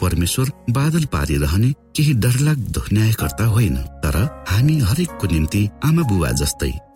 परमेश्वर बादल पारिरहने केही डरलाग्दो न्यायकर्ता होइन तर हामी हरेकको निम्ति आमा बुबा जस्तै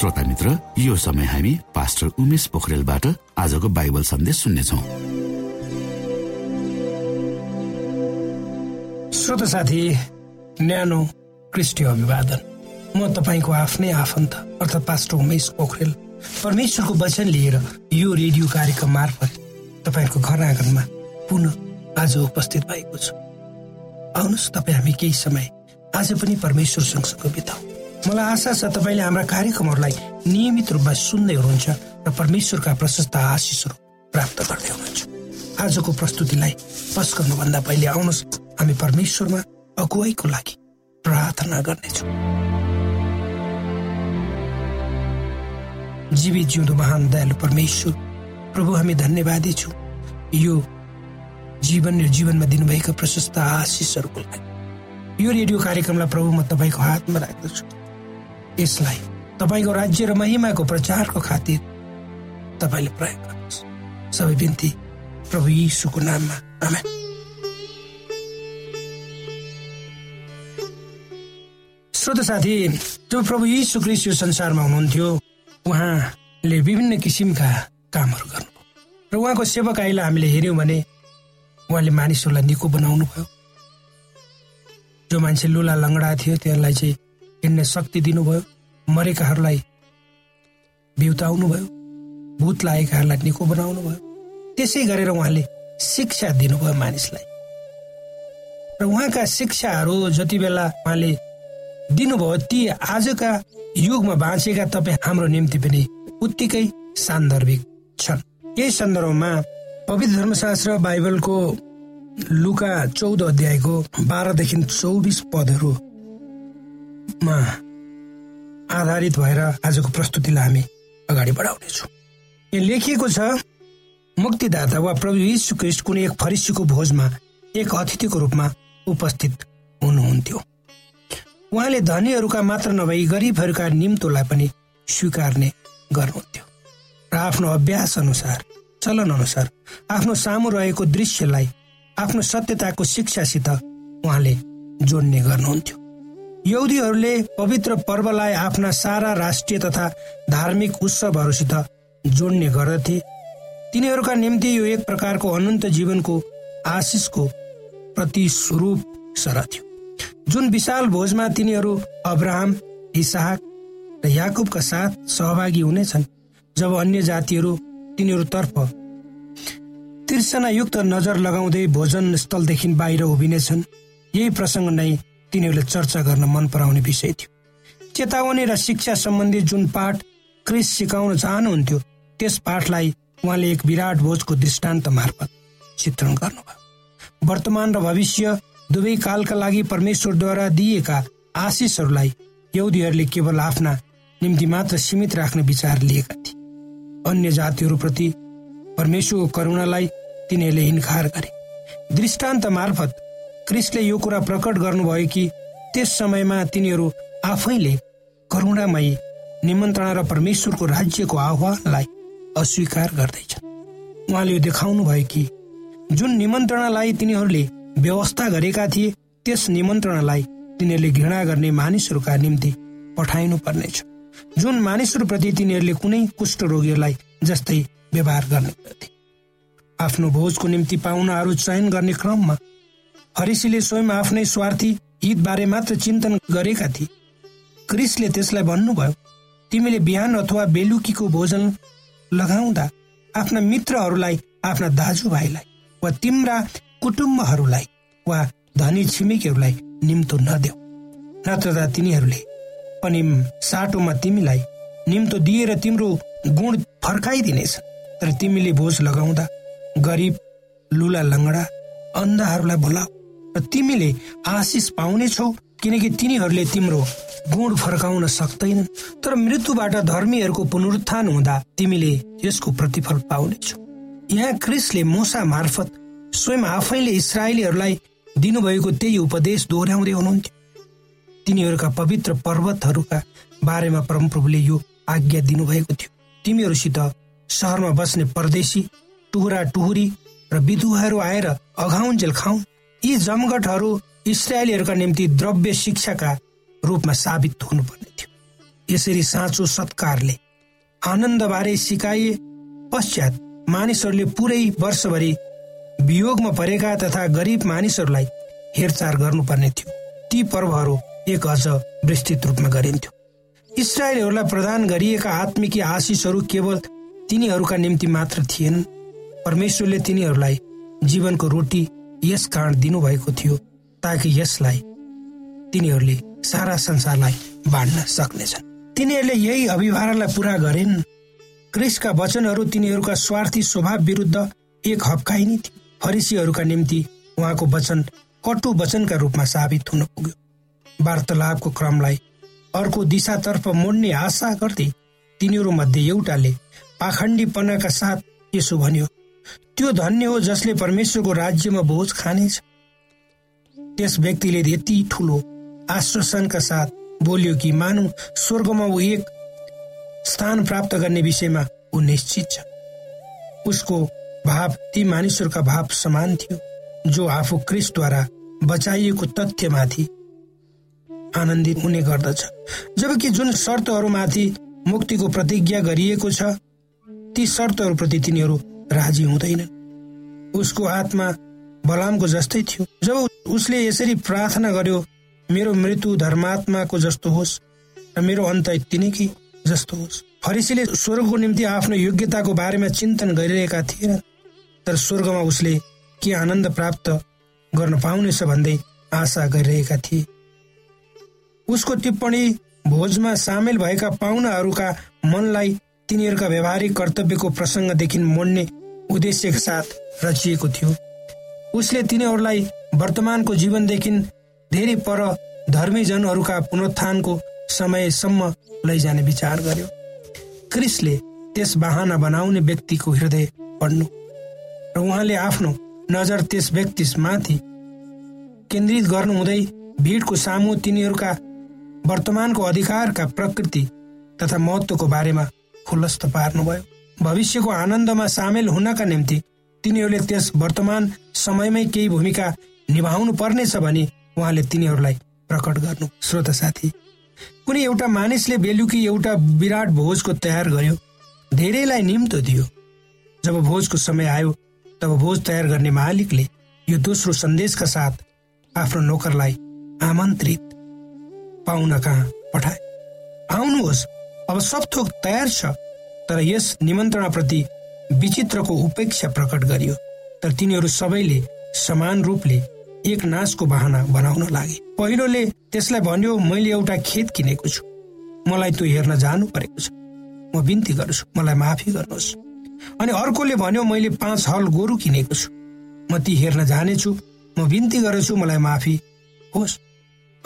श्रोता मित्र यो समय हामी पास्टर उमेश पोखरेलबाट आजको बाइबल सन्देश सुन्नेछौ। श्रोत साथी न्यानो क्रिस्टी अभिवादन। म तपाईँको आफ्नै आफन्त अर्थात् पास्टर उमेश पोखरेल। परमेश्वरको वचन लिएर यो रेडियो कार्यक्रम मार्फत तपाईँको घर आँगनमा पुनः आज उपस्थित भएको छु। आउनुहोस् तपाईँ हामी केही समय आज पनि परमेश्वर सँगसँगै बिताउ। मलाई आशा छ तपाईँले हाम्रा कार्यक्रमहरूलाई नियमित रूपमा सुन्दै हुनुहुन्छ र परमेश्वरका प्रशस्त आशिषहरू प्राप्त गर्दै हुनुहुन्छ। आजको प्रस्तुतिलाई पस गर्नुभन्दा पहिले आउनुहोस्। हामी परमेश्वरमा अगुवाईको लागि प्रार्थना गर्नेछौँ। जीवी जिउँदो महान दयालु परमेश्वर प्रभु हामी धन्यवादी छौँ। यो जीवन र जीवनमा दिनुभएका प्रशस्त आशिषहरूको लागि। यो रेडियो कार्यक्रमलाई प्रभु म तपाईँको हातमा राख्दछु। यसलाई तपाईँको राज्य र महिमाको प्रचारको खातिर तपाईँले प्रयोग गर्नुहोस्। सबै बिन्ती प्रभु यीशुको नाममा। आमेन। श्रोत साथी जब प्रभु यीशु क्रिस्ट यो संसारमा हुनुहुन्थ्यो उहाँले विभिन्न किसिमका कामहरू गर्नुभयो। र उहाँको सेवक आइलाई हामीले हेऱ्यौँ भने उहाँले मानिसहरूलाई निको बनाउनु भयो जो मान्छे लुला लङ्गडा थियो त्यसलाई चाहिँ हिँड्ने शक्ति दिनुभयो मरेकाहरूलाई बिउताउनु भयो भूत लागेकाहरूलाई निको बनाउनु भयो। त्यसै गरेर उहाँले शिक्षा दिनुभयो मानिसलाई। र उहाँका शिक्षाहरू जति बेला उहाँले दिनुभयो ती आजका युगमा बाँचेका तपाईँ हाम्रो निम्ति पनि उत्तिकै सान्दर्भिक छन्। यही सन्दर्भमा पवित्र धर्मशास्त्र बाइबलको लुका चौध अध्यायको बाह्रदेखि चौबिस पदहरू मा आधारित भएर आजको प्रस्तुतिलाई हामी अगाडि बढाउनेछौँ। यहाँ लेखिएको छ मुक्तिदाता वा प्रभु यीशु क्रिस्ट कुनै एक फरिसीको भोजमा एक अतिथिको रूपमा उपस्थित हुनुहुन्थ्यो। उहाँले धनीहरूका मात्र नभई गरिबहरूका निम्तोलाई पनि स्वीकार्ने गर्नुहुन्थ्यो। र आफ्नो अभ्यास अनुसार चलन अनुसार आफ्नो सामु रहेको दृश्यलाई आफ्नो सत्यताको शिक्षासित उहाँले जोड्ने गर्नुहुन्थ्यो। यौदीहरूले पवित्र पर्वलाई आफ्ना सारा राष्ट्रिय तथा धार्मिक उत्सवहरूसित जोड्ने गर्दथे। तिनीहरूका निम्ति यो एक प्रकारको अनन्त जीवनको आशिषको प्रतिस्वरूप सर थियो। जुन विशाल भोजमा तिनीहरू अब्राहम इसाहक र याकुबका साथ सहभागी हुनेछन् जब अन्य जातिहरू तिनीहरूतर्फ तिर्सनायुक्त नजर लगाउँदै भोजन स्थलदेखि बाहिर उभिनेछन् यही प्रसङ्ग नै तिनीहरूले चर्चा गर्न मन पराउने विषय थियो। चेतावनी र शिक्षा सम्बन्धी जुन पाठ क्रिस सिकाउन चाहनुहुन्थ्यो त्यस पाठलाई उहाँले एक विराट भोजको दृष्टान्त मार्फत चित्रण गर्नुभयो। वर्तमान र भविष्य दुवै कालका लागि परमेश्वरद्वारा दिइएका आशिषहरूलाई यौदीहरूले केवल आफ्ना निम्ति मात्र सीमित राख्ने विचार लिएका थिए। अन्य जातिहरूप्रति परमेश्वरको करुणालाई तिनीहरूले इन्कार गरे। दृष्टान्त मार्फत क्रिस्टले यो कुरा प्रकट गर्नुभयो कि त्यस समयमा तिनीहरू आफैले करुणामयी निमन्त्रणा र परमेश्वरको राज्यको आह्वानलाई अस्वीकार गर्दैछन्। उहाँले यो देखाउनु भयो कि जुन निमन्त्रणालाई तिनीहरूले व्यवस्था गरेका थिए त्यस निमन्त्रणालाई तिनीहरूले घृणा गर्ने मानिसहरूका निम्ति पठाइनु पर्नेछ। जुन मानिसहरूप्रति तिनीहरूले कुनै कुष्ठरोगीहरूलाई जस्तै व्यवहार गर्ने आफ्नो भोजको निम्ति पाहुनाहरू चयन गर्ने क्रममा फरिसीले स्वयं आफ्नै स्वार्थी हितबारे मात्र चिन्तन गरेका थिए। क्रिसले त्यसलाई भन्नुभयो तिमीले बिहान अथवा बेलुकीको भोजन लगाउँदा आफ्ना मित्रहरूलाई आफ्ना दाजुभाइलाई वा तिम्रा कुटुम्बहरूलाई वा धनी छिमेकीहरूलाई निम्तो नदेऊ। नत्र त तिनीहरूले पनि साटोमा तिमीलाई निम्तो दिएर तिम्रो गुण फर्काइदिनेछ। तर तिमीले भोज लगाउँदा गरिब लुला लङ्गडा अन्धाहरूलाई बोलाऊ। र तिमीले आशिष पाउनेछौ किनकि तिनीहरूले तिम्रो गुण फर्काउन सक्दैनन् तर मृत्युबाट धर्मीहरूको पुनरुत्थान हुँदा तिमीले यसको प्रतिफल पाउनेछौ यहाँ क्रिसले मोसा मार्फत स्वयं आफैले इसरायलीहरूलाई दिनुभएको त्यही उपदेश दोहोऱ्याउँदै हुनुहुन्थ्यो। तिनीहरूका पवित्र पर्वतहरूका बारेमा परमप्रभुले यो आज्ञा दिनुभएको थियो। तिमीहरूसित सहरमा बस्ने परदेशी टुहुरा टुहुरी र विधुवाहरू आएर अघाउन्जेल खाउन् यी जमघटहरू इसरायलीहरूका निम्ति द्रव्य शिक्षाका रूपमा साबित हुनुपर्ने थियो। यसरी साँचो सत्कारले आनन्दबारे सिकाइए पश्चात मानिसहरूले पुरै वर्षभरि वियोगमा परेका तथा गरिब मानिसहरूलाई हेरचाह गर्नुपर्ने थियो। ती पर्वहरू एक अझ विस्तृत रूपमा गरिन्थ्यो। इसरायलहरूलाई प्रदान गरिएका आत्मिकी आशिषहरू केवल तिनीहरूका निम्ति मात्र थिएनन् परमेश्वरले तिनीहरूलाई जीवनको रोटी यस कारण दिनुभएको थियो ताकि यसलाई तिनीहरूले सारा संसारलाई बाँड्न सक्नेछन्। तिनीहरूले यही अभिभारलाई पूरा गरेन्। क्रिसका वचनहरू तिनीहरूका स्वार्थी स्वभाव विरुद्ध एक हप्काइ नै थियो। फरिसीहरूका निम्ति उहाँको वचन कटु वचनका रूपमा साबित हुन पुग्यो। वार्तालापको क्रमलाई अर्को दिशातर्फ मोड्ने आशा गर्दै तिनीहरू मध्ये एउटाले पाखण्डीपनाका साथ यसो भन्यो त्यो धन्य हो जसले परमेश्वरको राज्यमा भोज खानेछ। त्यस व्यक्तिले यति ठुलो आश्वासनका साथ बोल्यो कि मानौ स्वर्गमा ऊ एक स्थान प्राप्त गर्ने विषयमा ऊ निश्चित छ। उसको भाव ती मानिसहरूका भाव समान थियो जो आफू क्रिस्टद्वारा बचाइएको तथ्यमाथि आनन्दित हुने गर्दछ। जबकि जुन शर्तहरूमाथि मुक्तिको प्रतिज्ञा गरिएको छ ती शर्तहरूप्रति तिनीहरू राजी हुँदैनन् उसको आत्मा बलामको जस्तै थियो। जब उसले यसरी प्रार्थना गर्यो मेरो मृत्यु धर्मात्माको जस्तो होस् र मेरो अन्त नै जस्तो होस्। फरिसीले स्वर्गको निम्ति आफ्नो योग्यताको बारेमा चिन्तन गरिरहेका थिएन। तर स्वर्गमा उसले के आनन्द प्राप्त गर्न पाउनेछ भन्दै आशा गरिरहेका थिए। उसको टिप्पणी भोजमा सामेल भएका पाहुनाहरूका मनलाई तिनीहरूका व्यवहारिक कर्तव्यको प्रसङ्गदेखि मोड्ने उद्देश्यका साथ रचिएको थियो। उसले तिनीहरूलाई वर्तमानको जीवनदेखि धेरै पर धर्मीजनहरूका पुनरुत्थानको समयसम्म लैजाने विचार गर्यो। क्रिसले त्यस बाहना बनाउने व्यक्तिको हृदय पढ्नु र उहाँले आफ्नो नजर त्यस व्यक्तिमाथि केन्द्रित गर्नुहुँदै भिडको सामु तिनीहरूका वर्तमानको अधिकारका प्रकृति तथा महत्वको बारेमा खुलस्त पार्नुभयो। भविष्यको आनन्दमा सामेल हुनका निम्ति तिनीहरूले त्यस वर्तमान समयमै केही भूमिका निभाउनु पर्नेछ भने उहाँले तिनीहरूलाई प्रकट गर्नु। श्रोता साथी कुनै एउटा मानिसले बेलुकी एउटा विराट भोजको तयार गर्यो धेरैलाई निम्तो दियो। जब भोजको समय आयो तब भोज तयार गर्ने मालिकले यो दोस्रो सन्देशका साथ आफ्नो नोकरलाई आमन्त्रित पाउन कहाँ पठाए। आउनुहोस् अब सब थोक तयार छ। तर यस निमन्त्रणाप्रति विचित्रको उपेक्षा प्रकट गरियो। तर तिनीहरू सबैले समान रूपले एक नाचको बाहना बनाउन लागे। पहिलोले त्यसलाई भन्यो मैले एउटा खेत किनेको छु। मलाई त्यो हेर्न जानु परेको छ। म बिन्ती गर्छु। मलाई माफी गर्नुहोस्। अनि अर्कोले भन्यो मैले पाँच हल गोरु किनेको छु। म ती हेर्न जानेछु। म बिन्ती गर्छु। मलाई माफी होस्।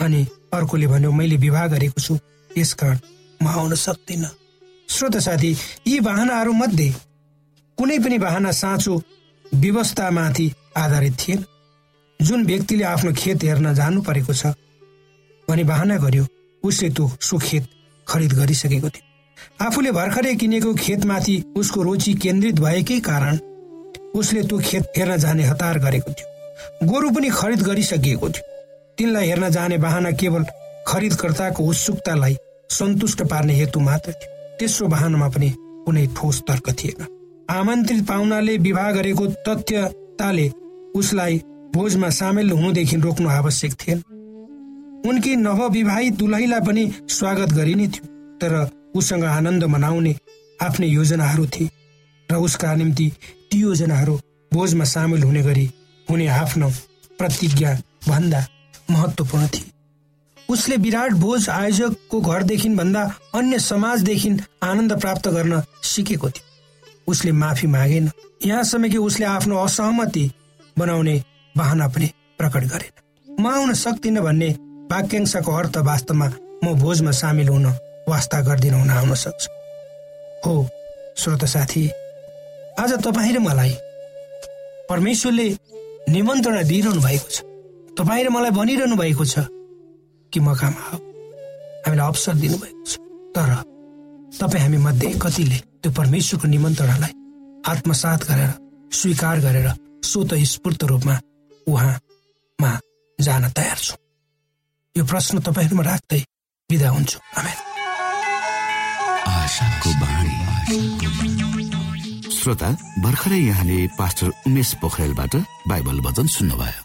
अनि अर्कोले भन्यो मैले विवाह गरेको छु। यस कारण म आउन सक्दिन। श्रोत साथी यी बाहनाहरू मध्ये कुनै पनि बाहना साँचो व्यवस्थामाथि आधारित थिएन। जुन व्यक्तिले आफ्नो खेत हेर्न जानु परेको छ भने बाहना गर्यो उसले त्यो सो खेत खरिद गरिसकेको थियो। आफूले भर्खरै किनेको खेतमाथि उसको रुचि केन्द्रित भएकै कारण उसले त्यो खेत हेर्न जाने हतार गरेको थियो। गोरु पनि खरिद गरिसकिएको थियो। तिनलाई हेर्न जाने बाहना केवल खरिदकर्ताको उत्सुकतालाई सन्तुष्ट पार्ने हेतु मात्र थियो। तेस्रो बाहनामा पनि कुनै ठोस तर्क थिएन। आमन्त्रित पाहुनाले विवाह गरेको तथ्यताले उसलाई भोजमा सामेल हुनुदेखि रोक्नु आवश्यक थिएन। उनकी नवविवाहित दुलहीलाई पनि स्वागत गरिने थियो तर उसँग आनन्द मनाउने आफ्नै योजनाहरू थिए र उसका निम्ति ती योजनाहरू बोझमा सामेल हुने गरी हुने आफ्नो प्रतिज्ञा भन्दा महत्वपूर्ण थिए। उसले विराट बोझ आयोजकको घरदेखि भन्दा अन्य समाजदेखि आनन्द प्राप्त गर्न सिकेको थियो। उसले माफी मागेन। यहाँसम्म कि उसले आफ्नो असहमति बनाउने बहाना पनि प्रकट गरेन। म आउन सक्दिनँ भन्ने वाक्यांशको अर्थ वास्तवमा म भोजमा सामेल हुन वास्ता गर्दिन हुन आउन सक्छु। हो श्रोत साथी आज तपाईँ र मलाई परमेश्वरले निमन्त्रणा दिइरहनु भएको छ। तपाईँ र मलाई भनिरहनु भएको छ। कि म काम आऊ हामीलाई अवसर दिनुभएको छ। तर तपाईँ हामी मध्ये कतिले त्यो परमेश्वरको निमन्त्रणालाई आत्मसात गरेर स्वीकार गरेर स्वत स्फूर्त रूपमा उहाँमा जान तयार छु। यो प्रश्न तपाईँहरूमा राख्दै विदा हुन्छु। श्रोता भर्खरै यहाँले पास्टर उमेश पोखरेलबाट बाइबल वचन सुन्नुभयो।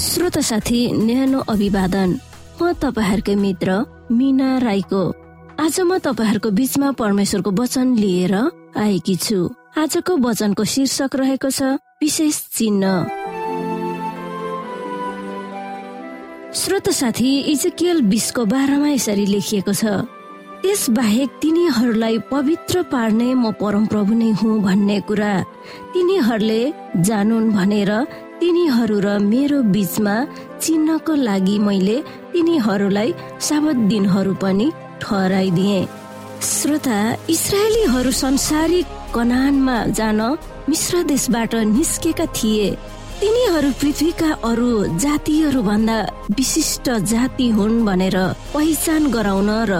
श्रोत साथी न्यानो अभिवादन। म तपाईँहरूकै मित्र मिना राईको। आज म तपाईँहरूको बिचमा परमेश्वरको वचन लिएर आएकी छु। आजको वचनको शीर्षक रहेको छ विशेष चिन्ह। श्रोत साथी इजकेल बिसको बाह्रमा यसरी लेखिएको छ त्यस बाहेक तिनीहरूलाई पवित्र पार्ने म परमप्रभु नै हुँ भन्ने कुरा। तिनीहरूले जानुन् भनेर तिनीहरू र मेरो बिचमा चिन्हको लागि मैले तिनीहरूलाई साबत दिनहरू पनि ठहराइदिए। श्रोता इसरायलीहरू संसारिक कनानमा जान मिश्र देशबाट निस्केका थिए। तिनीहरू पृथ्वीका अरू जातिहरू भन्दा विशिष्ट जाति हुन् भनेर पहिचान गराउन र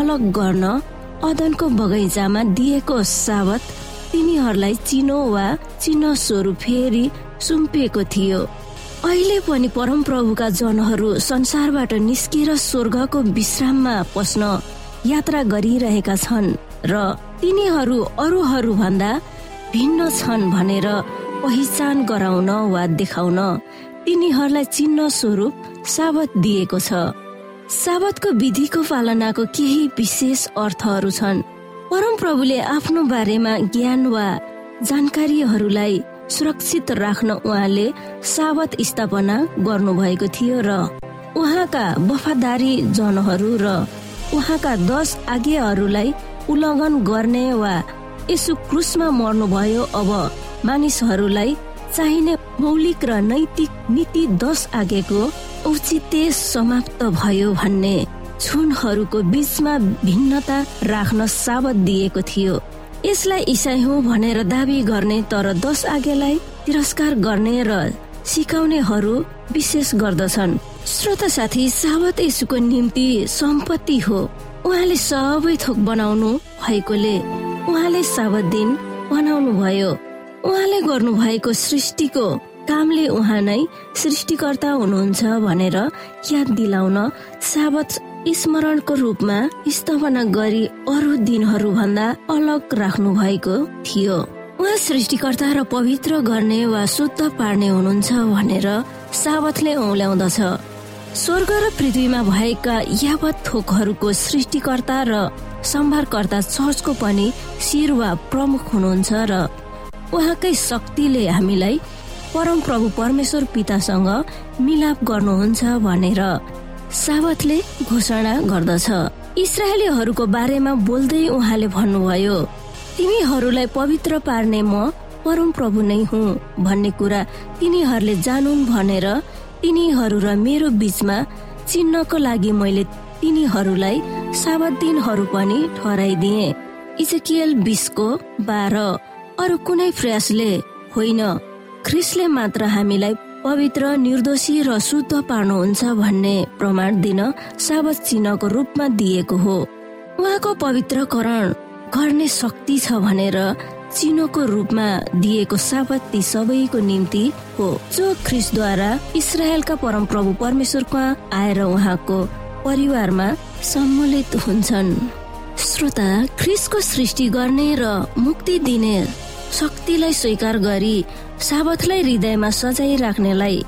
अलग गर्न अदनको बगैँचामा दिएको साबत तिनीहरूलाई चिनो वा चिनो स्वरूप फेरि सुम्पिएको थियो। अहिले पनि परम प्रभुका जनहरू संसारबाट निस्केर स्वर्गको विश्राममा पस्न यात्रा गरिरहेका छन् र तिनीहरू अरूहरू भन्दा भिन्न छन् भनेर पहिचान गराउन वा देखाउन तिनीहरूलाई चिन्ह स्वरूप साबत दिएको छ। साबतको विधिको पालनाको केही विशेष अर्थहरू छन्। परम प्रभुले आफ्नो बारेमा ज्ञान वा जानकारीहरूलाई सुरक्षित राख्न उहाँले सावत स्थापना गर्नुभएको थियो र उहाँका वफादारी जनहरू र उहाँका दस आज्ञाहरूलाई उल्लङ्घन गर्ने वा यसो क्रुसमा मर्नुभयो अब मानिसहरूलाई चाहिने मौलिक र नैतिक नीति दस आगेको औचित्य समाप्त भयो भन्ने छुनहरूको बीचमा भिन्नता राख्न साबत दिएको थियो। यसलाई इसाई हुँ भनेर दावी गर्ने तर दश आज्ञालाई तिरस्कार गर्ने र सिकाउनेहरू विशेष गर्दछन्। श्रोता साथी साबत यसुको निम्ति सम्पत्ति हो। उहाँले सबै थोक बनाउनु भएकोले उहाँले साबत दिन बनाउनु भयो उहाँले गर्नु भएको सृष्टिको कामले उहाँ नै सृष्टिकर्ता हुनुहुन्छ भनेर याद दिलाउन साबत स्मरणको रूपमा स्थापना गरी अरू दिनहरू भन्दा अलग राख्नु भएको थियो। उहाँ सृष्टिकर्ता र पवित्र गर्ने वा शुद्ध पार्ने हुनुहुन्छ भनेर साबतले औल्याउँदछ। स्वर्ग र पृथ्वीमा भएका यावत थोकहरूको सृष्टिकर्ता र सम्भारकर्ता चर्चको पनि शिर वा प्रमुख हुनुहुन्छ र उहाँकै शक्तिले हामीलाई परम प्रभु परमेश्वर पितासँग मिलाप गर्नुहुन्छ भनेर सावतले घोषणा गर्दछ। इसरायलीहरूको बारेमा बोल्दै उहाँले भन्नुभयो तिमीहरूलाई पवित्र पार्ने म परम प्रभु नै हुँ भन्ने कुरा तिनीहरूले जानुन् भनेर तिनीहरू र मेरो बीचमा चिन्हको लागि मैले तिनीहरूलाई साबत दिनहरू पनि ठहराइदिए। इजकियल बिसको बाह्र। अरू कुनै प्रयासले होइन। ख्रिसले मात्र हामीलाई पवित्र निर्दोषी र शुद्ध पार्नुहुन्छ भन्ने प्रमाण दिन साबत चिन्हको रूपमा दिएको हो। उहाँको पवित्रकरण गर्ने शक्ति छ भनेर चिनोको रूपमा दिएको साबत ती सबैको निम्ति हो। जो ख्रिसद्वारा इसरायलका परम प्रभु परमेश्वरमा आएर उहाँको परिवारमा सम्मिलित हुन्छन्। श्रोता ख्रिसको सृष्टि गर्ने र मुक्ति दिने शक्तिलाई स्वीकार गरी साबतलाई हृदयमा सजाइ राख्नेलाई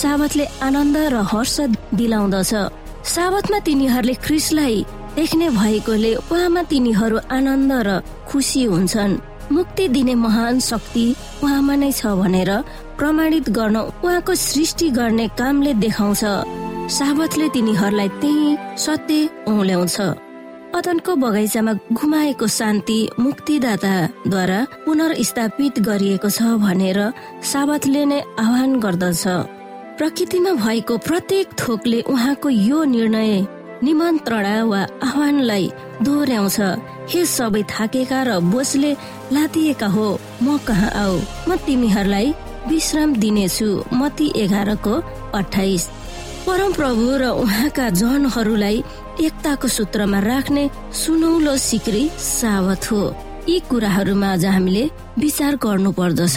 साबतले आनन्द र हर्ष दिलाउँदछ। साबतमा तिनीहरूले ख्रिसलाई देख्ने भएकोले उहाँमा तिनीहरू आनन्द र खुसी हुन्छन्। मुक्ति दिने महान शक्ति उहाँमा नै छ भनेर प्रमाणित गर्न उहाँको सृष्टि गर्ने कामले देखाउँछ। साबतले तिनीहरूलाई त्यही सत्य औल्याउँछ। अदनको बगैँचामा घुमाएको शान्ति मुक्तिदाताद्वारा पुनर्स्थापित गरिएको छ भनेर साबतले नै आह्वान गर्दछ। प्रकृतिमा भएको प्रत्येक थोकले उहाँको यो निर्णय निमन्त्रणा वा आह्वानलाई दोहोऱ्याउँछ। हे सबै थाकेका र बोसले लादिएका हो म कहाँ आऊ? म तिमीहरूलाई विश्राम दिनेछु मती एघारको अठाइस परम प्रभु र उहाँका जनहरूलाई एकताको सूत्रमा राख्ने सुनौलो सिक्री सावत हो। यी कुराहरूमा आज हामीले विचार गर्नु पर्दछ